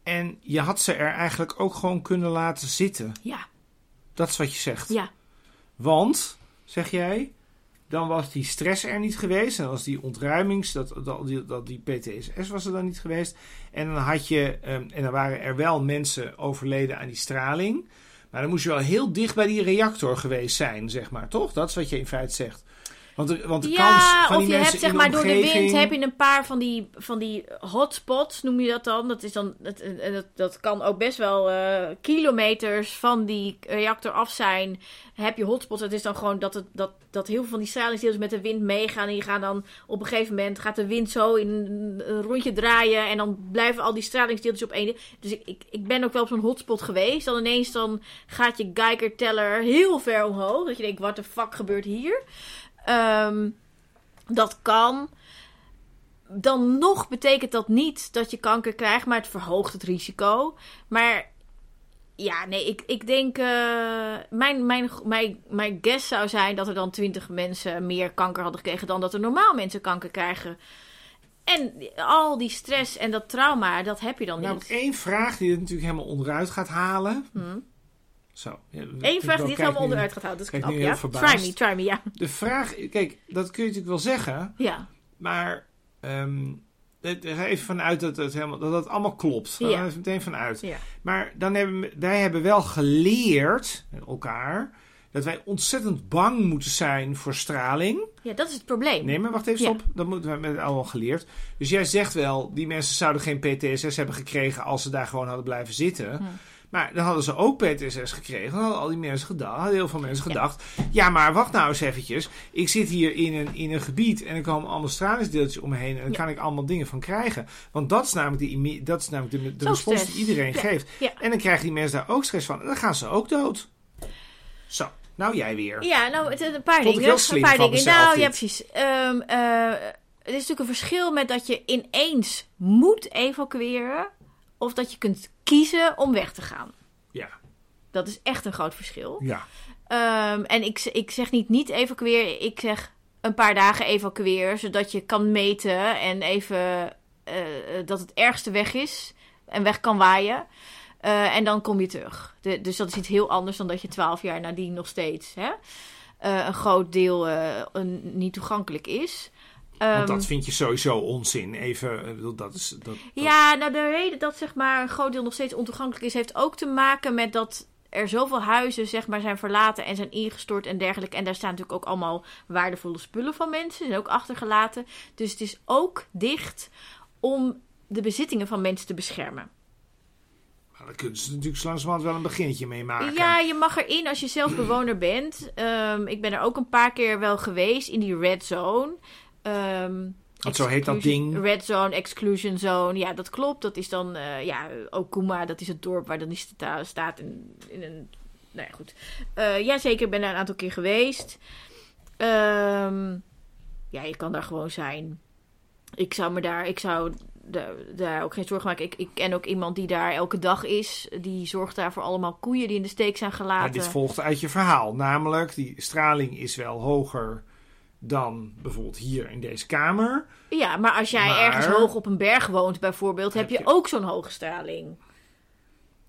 En je had ze er eigenlijk ook gewoon kunnen laten zitten. Ja. Dat is wat je zegt. Ja. Want, zeg jij, dan was die stress er niet geweest. En was die ontruimings, dat, dat, die, dat die PTSS was er dan niet geweest. En dan had je, um, en dan waren er wel mensen overleden aan die straling. Maar dan moest je wel heel dicht bij die reactor geweest zijn, zeg maar, toch? Dat is wat je in feite zegt. Want de, want de ja, kans van of die je mensen hebt zeg maar door de wind heb je een paar van die, van die hotspots, noem je dat dan. Dat, is dan dat, dat, dat kan ook best wel uh, kilometers van die reactor af zijn. Heb je hotspots. Het is dan gewoon dat, het, dat, dat heel veel van die stralingsdeeltjes met de wind meegaan. En je gaat dan op een gegeven moment gaat de wind zo in een rondje draaien. En dan blijven al die stralingsdeeltjes op één. Dus ik, ik, ik ben ook wel op zo'n hotspot geweest. Dan ineens dan gaat je Geiger teller heel ver omhoog. Dat je denkt, wat de fuck gebeurt hier? Um, dat kan. Dan nog betekent dat niet dat je kanker krijgt, maar het verhoogt het risico. Maar ja, nee, ik, ik denk. Uh, mijn, mijn, mijn, mijn guess zou zijn dat er dan 20 mensen meer kanker hadden gekregen dan dat er normaal mensen kanker krijgen. En al die stress en dat trauma, dat heb je dan nou, niet. één vraag die het natuurlijk helemaal onderuit gaat halen. Hmm. Zo. Eén vraag die het helemaal onderuit gaat halen. Dat is knap, ja. Try me, try me, ja. De vraag, kijk, dat kun je natuurlijk wel zeggen. Ja. Maar um, even vanuit dat het, helemaal, dat het allemaal klopt. Daar Ja. even meteen vanuit. Ja. Maar dan hebben we- wij hebben wel geleerd, met elkaar, dat wij ontzettend bang moeten zijn voor straling. ja, dat is het probleem. Nee, maar wacht even, Ja. stop. Dat moeten we met allemaal geleerd. Dus jij zegt wel, die mensen zouden geen PTSS hebben gekregen als ze daar gewoon hadden blijven zitten. Hm. Maar dan hadden ze ook PTSS gekregen. Dan hadden al die mensen gedacht, hadden heel veel mensen gedacht. Ja, maar wacht nou eens eventjes. Ik zit hier in een, in een gebied en er komen allemaal stralingsdeeltjes om me heen. En daar Ja. kan ik allemaal dingen van krijgen. Want dat is namelijk de, imme- dat is namelijk de, de respons stress. die iedereen Ja. geeft. En dan krijgen die mensen daar ook stress van. En dan gaan ze ook dood. Zo, nou jij weer. Ja, nou, het, een paar Vond ik dingen. heel slim een paar van dingen. Nou, dit. ja, precies. Ehm, eh, het is natuurlijk een verschil met dat je ineens moet evacueren. Of dat je kunt kiezen om weg te gaan. Ja, Dat is echt een groot verschil. ja. Ehm, en ik, ik zeg niet niet evacueren. Ik zeg een paar dagen evacueren. Zodat je kan meten en even eh, dat het ergste weg is. En weg kan waaien. Eh, en dan kom je terug. De- dus dat is iets heel anders dan dat je twaalf jaar nadien nog steeds hè, eh, een groot deel eh, niet toegankelijk is. Want Ehm, dat vind je sowieso onzin. Even, bedoel, dat is... Dat, dat- ja, nou de reden dat zeg maar een groot deel nog steeds ontoegankelijk is, heeft ook te maken met dat er zoveel huizen zeg maar zijn verlaten en zijn ingestort en dergelijke. En daar staan natuurlijk ook allemaal waardevolle spullen van mensen, zijn ook achtergelaten. Dus het is ook dicht om de bezittingen van mensen te beschermen. Maar daar kunnen ze natuurlijk langzamerhand wel een beginnetje mee maken. Ja, je mag erin als je zelf bewoner bent. Ehm, ik ben er ook een paar keer wel geweest in die red zone. Want zo heet dat ding. Red zone, exclusion zone. Ja, dat klopt. Dat is dan, eh, ja, Okuma, dat is het dorp waar dan die sta- staat in, in een... Nou ja, goed. Eh jazeker, ik ben daar een aantal keer geweest. Ehm, ja, je kan daar gewoon zijn. Ik zou me daar, ik zou daar, daar ook geen zorgen maken. Ik, ik ken ook iemand die daar elke dag is. Die zorgt daar voor allemaal koeien die in de steek zijn Ja, gelaten. dit volgt uit je verhaal. Namelijk, die straling is wel hoger dan bijvoorbeeld hier in deze kamer. Ja, maar als jij Maar- ergens hoog op een berg woont bijvoorbeeld, heb Heb je je- ook zo'n hoge straling.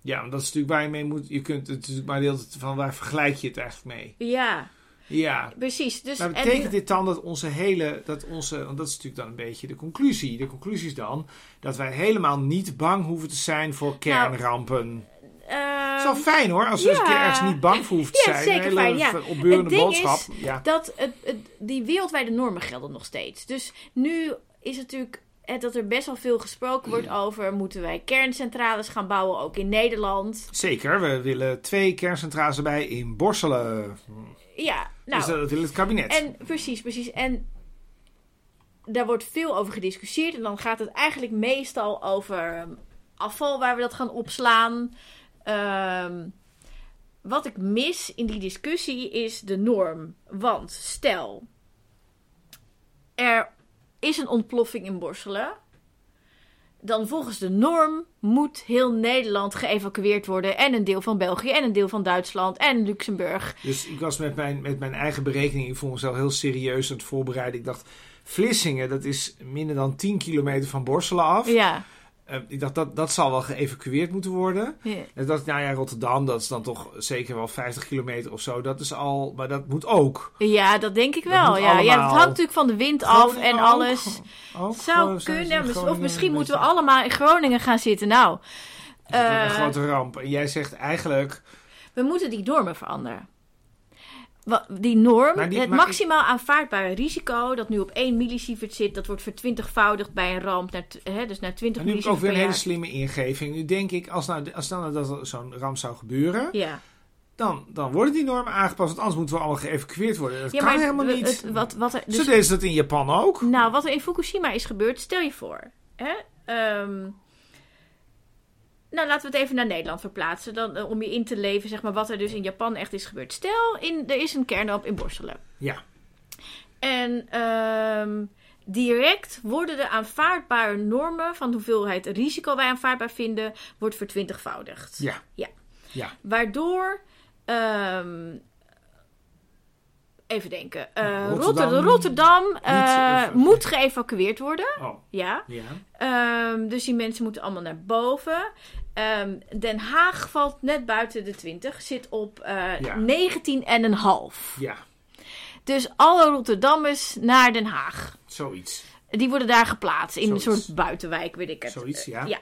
Ja, want dat is natuurlijk waar je mee moet. Je kunt het is maar de hele tijd van waar vergelijk je het eigenlijk mee? Ja, Ja. precies. Dus, Maar en- betekent dit dan dat onze hele, dat onze, want dat is natuurlijk dan een beetje de conclusie. De conclusie is dan dat wij helemaal niet bang hoeven te zijn voor kernrampen. Ehm, Het is wel fijn hoor, als we eens een keer ja. ergens niet bang voor hoeven te Ja, zijn. zeker hele fijn, ja. opbeurende Het ding boodschap. is ja. dat het, het, die wereldwijde normen gelden nog steeds. Dus nu is het natuurlijk eh, dat er best wel veel gesproken wordt over... moeten wij kerncentrales gaan bouwen, ook in Nederland. Zeker, we willen twee kerncentrales erbij in Borselen. Ja, nou... dus dat wil het kabinet. En precies, precies. En daar wordt veel over gediscussieerd. En dan gaat het eigenlijk meestal over ehm, afval waar we dat gaan opslaan. Ehm, wat ik mis in die discussie is de norm. Want stel, er is een ontploffing in Borselen. Dan volgens de norm moet heel Nederland geëvacueerd worden. En een deel van België, en een deel van Duitsland, en Luxemburg. Dus ik was met mijn, met mijn eigen berekening, ik vond mezelf heel serieus aan het voorbereiden. Ik dacht, Vlissingen, dat is minder dan 10 kilometer van Borselen af. Ja. Eh, ik dacht, dat, dat zal wel geëvacueerd moeten worden. En dacht, nou ja, Rotterdam, dat is dan toch zeker wel 50 kilometer of zo. Dat is al, maar dat moet ook. Ja, dat denk ik Dat wel. Ja. ja, het allemaal. hangt natuurlijk van de wind af Groningen en ook? alles. Ook? Zou ze in kunnen. Of misschien een moeten we allemaal in Groningen gaan zitten. Nou, Dat is eh, een grote ramp. En jij zegt eigenlijk, we moeten die normen veranderen. Die norm, die- het maximaal aanvaardbare risico dat nu op 1 millisievert zit, dat wordt vertwintigvoudigd bij een ramp, naar, hè, dus naar 20 en nu heb ik ook millisievert weer een hele jaar. slimme ingeving. Nu denk ik, als nou, als nou dat zo'n ramp zou gebeuren, Ja, dan, dan worden die normen aangepast. Want anders moeten we allemaal geëvacueerd worden. Dat ja kan maar helemaal het- niet. het- wat, wat er, dus Zo deden ze dat in Japan ook. Nou, wat er in Fukushima is gebeurd, stel je voor. Hè? Ehm, nou, laten we het even naar Nederland verplaatsen. Dan, eh, om je in te leven, zeg maar, wat er dus in Japan echt is gebeurd. Stel, in, er is een kernramp in Borselen. Ja. En ehm, direct worden de aanvaardbare normen van de hoeveelheid risico wij aanvaardbaar vinden, wordt vertwintigvoudigd. Ja. Ja. Ja. Waardoor. ehm, even denken. eh, Rotterdam Rotterdam, Rotterdam eh, moet geëvacueerd worden. Oh, Ja. ja. Ehm, dus die mensen moeten allemaal naar boven. Ehm, Den Haag valt net buiten de 20. Zit op eh Ja. 19,5. Ja. Dus alle Rotterdammers naar Den Haag. Zoiets. Die worden daar geplaatst. In Zoiets. een soort buitenwijk, weet ik het. Zoiets, ja. Ja.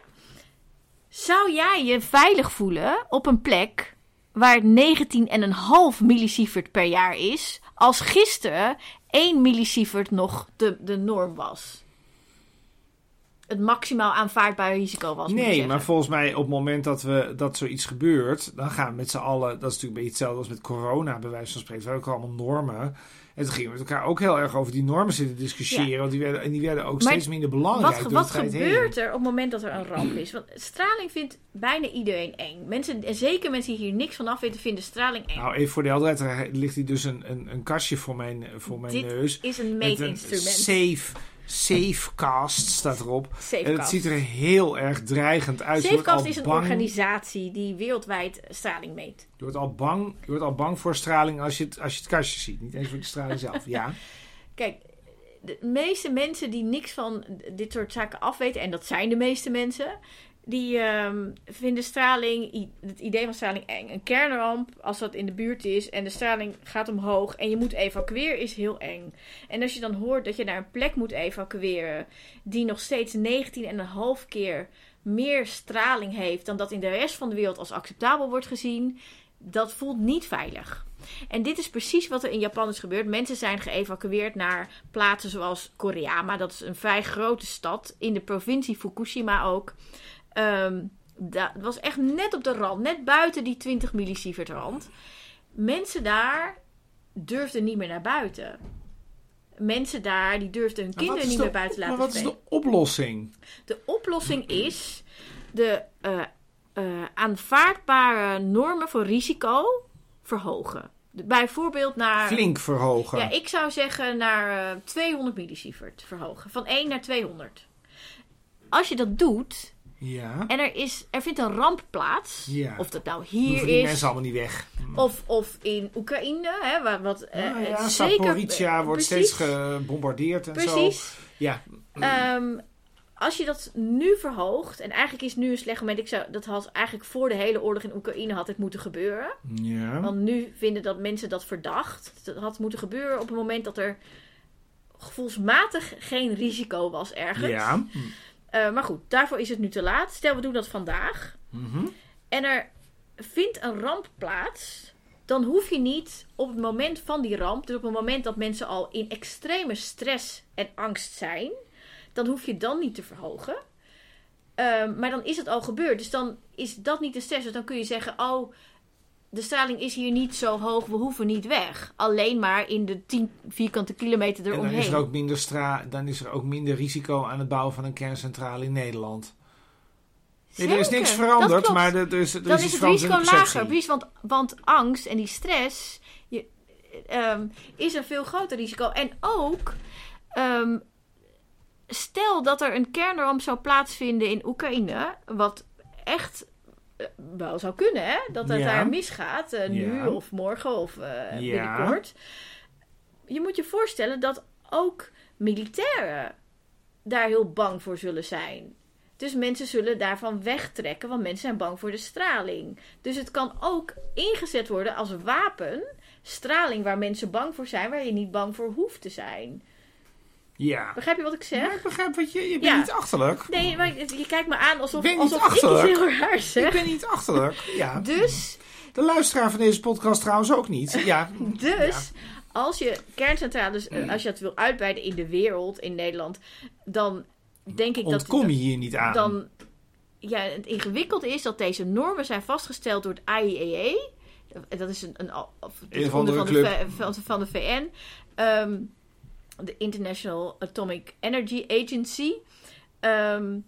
Zou jij je veilig voelen op een plek waar het 19,5 millisievert per jaar is, als gisteren 1 millisievert nog de, de norm was? Het maximaal aanvaardbare risico was. Nee, maar volgens mij op het moment dat, we, dat zoiets gebeurt, dan gaan we met z'n allen, dat is natuurlijk een beetje hetzelfde als met corona, bij wijze van spreken. We hebben ook allemaal normen. En toen gingen we met elkaar ook heel erg over die normen zitten discussiëren. Want die werden, en die werden ook Maar steeds minder belangrijk. Wat, wat gebeurt heen. er op het moment dat er een ramp is? Want straling vindt bijna iedereen eng. Mensen, en zeker mensen die hier niks van af weten, vinden straling eng. Nou, even voor de helderheid, er ligt hier dus een, een, een kastje voor mijn, voor mijn Dit neus. is een Met een meetinstrument. safe, safecast staat erop. En het ziet er heel erg dreigend uit. Safecast is een bang- organisatie die wereldwijd straling meet. Je wordt al bang, je wordt al bang voor straling als je het, als je het kastje ziet. Niet eens voor de straling zelf. Ja. Kijk, de meeste mensen die niks van dit soort zaken afweten, en dat zijn de meeste mensen, die ehm, vinden straling, het idee van straling eng. Een kernramp, als dat in de buurt is en de straling gaat omhoog en je moet evacueren, is heel eng. En als je dan hoort dat je naar een plek moet evacueren die nog steeds 19,5 keer meer straling heeft dan dat in de rest van de wereld als acceptabel wordt gezien, dat voelt niet veilig. En dit is precies wat er in Japan is gebeurd. Mensen zijn geëvacueerd naar plaatsen zoals Koriyama. Dat is een vrij grote stad in de provincie Fukushima ook. Ehm, dat was echt net op de rand, net buiten die 20 millisievert rand. Mensen daar durfden niet meer naar buiten. Mensen daar die durfden hun kinderen niet de meer buiten laten Maar wat is spelen. de oplossing? De oplossing is de eh, eh, aanvaardbare normen voor risico verhogen. Bijvoorbeeld naar. Flink verhogen. Ja, ik zou zeggen naar eh, 200 millisievert verhogen. Van 1 naar 200. Als je dat doet Ja. en er, is, er vindt een ramp plaats, Ja. of dat nou Hoeven hier die is. mensen allemaal niet weg. Of, of in Oekraïne, hè, waar, wat eh, Nou ja, het zeker... Wordt precies, steeds gebombardeerd en zo. Precies. Ja, Ehm, als je dat nu verhoogt, en eigenlijk is nu een slecht moment, ik zou, dat had eigenlijk voor de hele oorlog in Oekraïne had het moeten gebeuren. ja. Want nu vinden dat mensen dat verdacht. Dat had moeten gebeuren op het moment dat er gevoelsmatig geen risico was ergens. ja. Eh, maar goed, daarvoor is het nu te laat. Stel, we doen dat vandaag. Mhm. En er vindt een ramp plaats. Dan hoef je niet op het moment van die ramp, dus op het moment dat mensen al in extreme stress en angst zijn, dan hoef je dan niet te verhogen. Ehm, maar dan is het al gebeurd. Dus dan is dat niet de stress. Dus dan kun je zeggen: Oh, de straling is hier niet zo hoog, we hoeven niet weg. Alleen maar in de 10 vierkante kilometer En dan eromheen. is, er ook minder stra dan is er ook minder risico aan het bouwen van een kerncentrale in Nederland. Nee, er is niks veranderd, maar er, er is, er dan is het risico lager. Precies, want, want angst en die stress je, ehm, is een veel groter risico. En ook, ehm, stel dat er een kernramp zou plaatsvinden in Oekraïne, wat echt wel zou kunnen, hè? dat het Ja. daar misgaat, eh, nu Ja. of morgen of eh, Ja. binnenkort. Je moet je voorstellen dat ook militairen daar heel bang voor zullen zijn. Dus mensen zullen daarvan wegtrekken, want mensen zijn bang voor de straling. Dus het kan ook ingezet worden als wapen. Straling waar mensen bang voor zijn, waar je niet bang voor hoeft te zijn. Ja. Begrijp je wat ik zeg? Ja, ik begrijp wat je... Je bent Ja. niet achterlijk. Nee, maar je kijkt me aan alsof, niet alsof ik iets heel raar Ik zeg. ben niet achterlijk. Ja. Dus, De luisteraar van deze podcast trouwens ook niet. Ja. dus als je kerncentrales, eh, als je het wil uitbreiden in de wereld, in Nederland, dan denk ik dat... Ontkom je hier niet aan. dan ja, het ingewikkeld is dat deze normen zijn vastgesteld door het IAEA. Dat is een, een, of- Een van, de, van, de, van, VN. Ehm, de International Atomic Energy Agency. Ehm,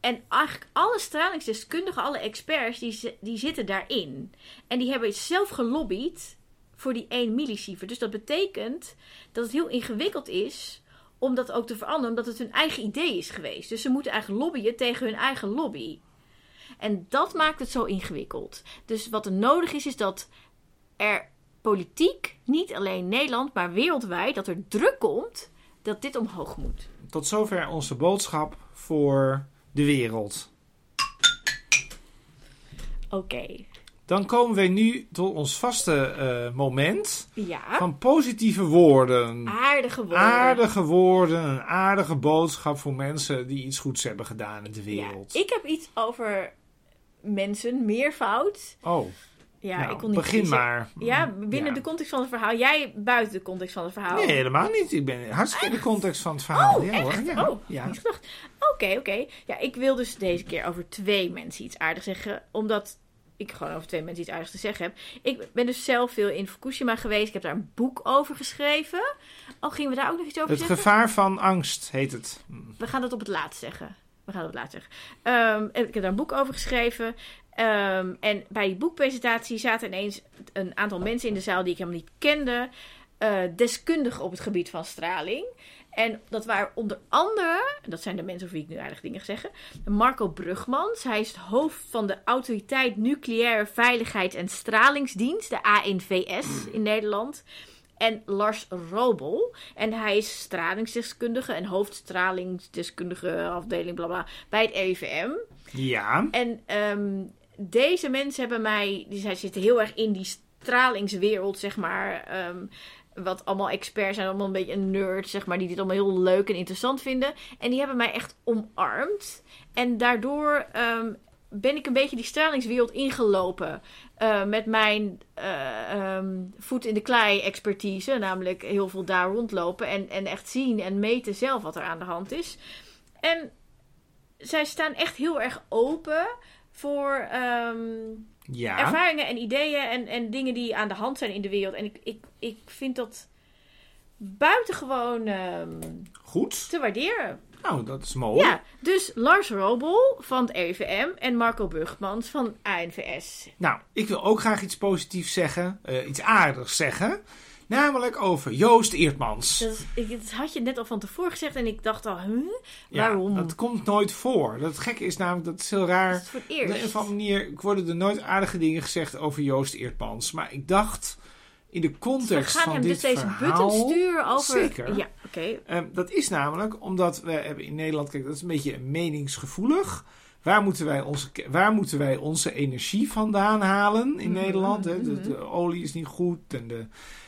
en eigenlijk alle stralingsdeskundigen, alle experts, die, die zitten daarin. En die hebben zelf gelobbyd voor die 1 millisievert. Dus dat betekent dat het heel ingewikkeld is om dat ook te veranderen, omdat het hun eigen idee is geweest. Dus ze moeten eigenlijk lobbyen tegen hun eigen lobby. En dat maakt het zo ingewikkeld. Dus wat er nodig is, is dat er politiek, niet alleen Nederland, maar wereldwijd, dat er druk komt dat dit omhoog moet. Tot zover onze boodschap voor de wereld. Oké. Dan komen wij nu tot ons vaste eh, moment Ja. van positieve woorden. Aardige woorden. Aardige woorden, een aardige boodschap voor mensen die iets goeds hebben gedaan in de Ja, wereld. ik heb iets over mensen, meervoud. Oh, Ja, nou, ik kon niet begin kiezen. maar. Ja, binnen Ja. de context van het verhaal. Jij buiten de context van het verhaal. Nee, helemaal niet. Ik ben hartstikke in de context van het verhaal. Oh, ja, echt? hoor. Ja, Oh, ja. niet gedacht. Oké, oké. Ja, ik wil dus deze keer over twee mensen iets aardigs zeggen. Omdat ik gewoon over twee mensen iets aardigs te zeggen heb. Ik ben dus zelf veel in Fukushima geweest. Ik heb daar een boek over geschreven. Oh, gingen we daar ook nog iets over Het zeggen? gevaar van angst heet het. We gaan het op het laatst zeggen. We gaan het het laatst zeggen. Ehm, ik heb daar een boek over geschreven. Ehm, en bij die boekpresentatie zaten ineens een aantal mensen in de zaal die ik helemaal niet kende. eh deskundigen op het gebied van straling. En dat waren onder andere, dat zijn de mensen over wie ik nu aardig dingen zeggen, Marco Brugmans. Hij is het hoofd van de Autoriteit Nucleaire Veiligheid en Stralingsdienst, de ANVS in Nederland. En Lars Robel. En hij is stralingsdeskundige en hoofdstralingsdeskundige afdeling bla bla, bij het RIVM. Ja. En ehm, deze mensen hebben mij, die zij zitten heel erg in die stralingswereld, zeg maar. ehm, wat allemaal experts zijn, allemaal een beetje een nerd, zeg maar, die dit allemaal heel leuk en interessant vinden. En die hebben mij echt omarmd. En daardoor ehm, ben ik een beetje die stralingswereld ingelopen. eh, met mijn eh, ehm, voet in de klei expertise. Namelijk heel veel daar rondlopen. En, en echt zien en meten zelf wat er aan de hand is. En zij staan echt heel erg open voor ehm, Ja. ervaringen en ideeën en, en dingen die aan de hand zijn in de wereld. En ik, ik, ik vind dat buitengewoon ehm, Goed. te waarderen. Nou, dat is mooi. Ja, dus Lars Robel van het RIVM en Marco Burgmans van ANVS. Nou, ik wil ook graag iets positiefs zeggen. eh, iets aardigs zeggen. Namelijk over Joost Eertmans. Dat, ik, dat had je net al van tevoren gezegd en ik dacht al, huh? Ja, Waarom? dat komt nooit voor. Dat gekke is namelijk, dat is heel Dat raar. is voor het Op een eerst. of andere manier worden er nooit aardige dingen gezegd over Joost Eertmans. Maar ik dacht, in de We context gaan van hem dit dus deze verhaal... button sturen over... Zeker. Ja, oké. Ehm, dat is namelijk omdat we hebben in Nederland, kijk, dat is een beetje meningsgevoelig. Waar moeten wij onze, waar moeten wij onze energie vandaan halen in Mhm, Nederland? Hè? De, mhm. de olie is niet goed en de,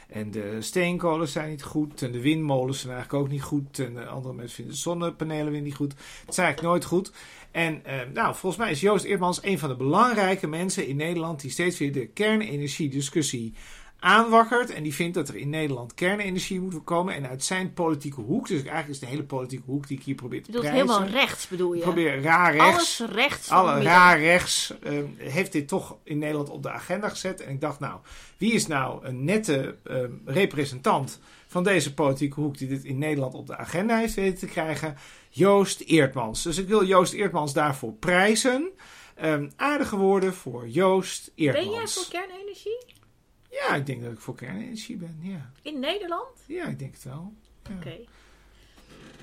en de steenkolen zijn niet goed en de windmolens zijn eigenlijk ook niet goed. En de andere mensen vinden de zonnepanelen weer niet goed. Het is eigenlijk nooit goed. En ehm, nou, volgens mij is Joost Eertmans een van de belangrijke mensen in Nederland die steeds weer de kernenergiediscussie aanwakkert. En die vindt dat er in Nederland kernenergie moet komen. En uit zijn politieke hoek, dus eigenlijk is de hele politieke hoek die ik hier probeer te prijzen. helemaal rechts, bedoel je? Probeer raar rechts. Alles rechts Alle raar rechts ehm, heeft dit toch in Nederland op de agenda gezet. En ik dacht, nou, wie is nou een nette ehm, representant van deze politieke hoek die dit in Nederland op de agenda heeft weten te krijgen? Joost Eertmans. Dus ik wil Joost Eertmans daarvoor prijzen. Ehm, aardige woorden voor Joost Eertmans. Ben jij voor kernenergie? Ja, ik denk dat ik voor kernenergie ben. Ja, In Nederland? ja ik denk het wel. Ja. Oké.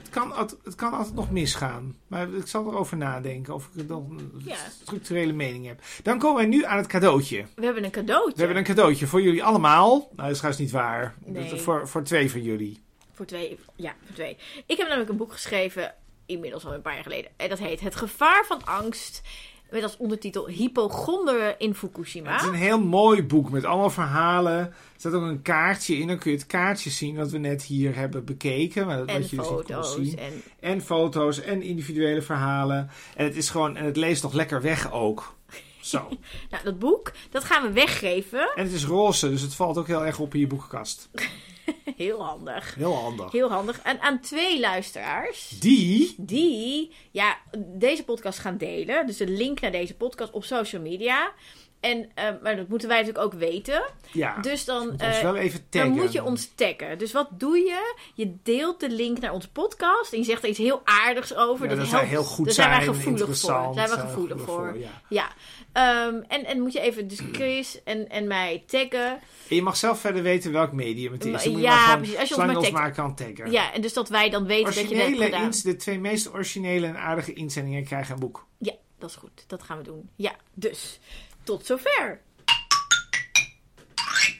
Het, kan, altijd- het kan altijd nog misgaan. Maar ik zal erover nadenken of ik dan een Ja. structurele mening heb. Dan komen wij nu aan het cadeautje. We hebben een cadeautje. We hebben een cadeautje voor jullie allemaal. Nou, dat is trouwens niet waar. Nee. Voor, voor twee van jullie. Voor twee. Ja, voor twee. Ik heb namelijk een boek geschreven, inmiddels al een paar jaar geleden. En dat heet Het gevaar van angst. Met als ondertitel Hypochonderen in Fukushima. Het is een heel mooi boek met allemaal verhalen. Er staat ook een kaartje in. Dan kun je het kaartje zien wat we net hier hebben bekeken. Maar dat en wat je dus niet foto's. zien. En En foto's en individuele verhalen. En het is gewoon, en het leest nog lekker weg ook. Zo. nou, dat boek, dat gaan we weggeven. En het is roze, dus het valt ook heel erg op in je boekenkast. Heel handig. Heel handig. Heel handig. En aan twee luisteraars. Die, Die, ja, deze podcast gaan delen. Dus de link naar deze podcast op social media. En, eh, maar dat moeten wij natuurlijk ook weten. ja, Dus dan, moet ons eh, wel even taggen. dan moet je ons taggen. Dus wat doe je? Je deelt de link naar onze podcast. En je zegt er iets heel aardigs over. Ja, dat helpt. wij heel goed Daar zijn, zijn wij gevoelig voor. Daar zijn we zijn we gevoelig voor. ja. Ja. Ehm, en, en moet je even dus Chris en, en mij taggen. En je mag zelf verder weten welk medium het is. Dan ja, gewoon, precies. Als je ons maar ons maar kan taggen. Ja, en dus dat wij dan weten dat je het hebt gedaan. ins- de twee meest originele en aardige inzendingen krijgen een boek. Ja, dat is goed. Dat gaan we doen. Ja, dus tot zover.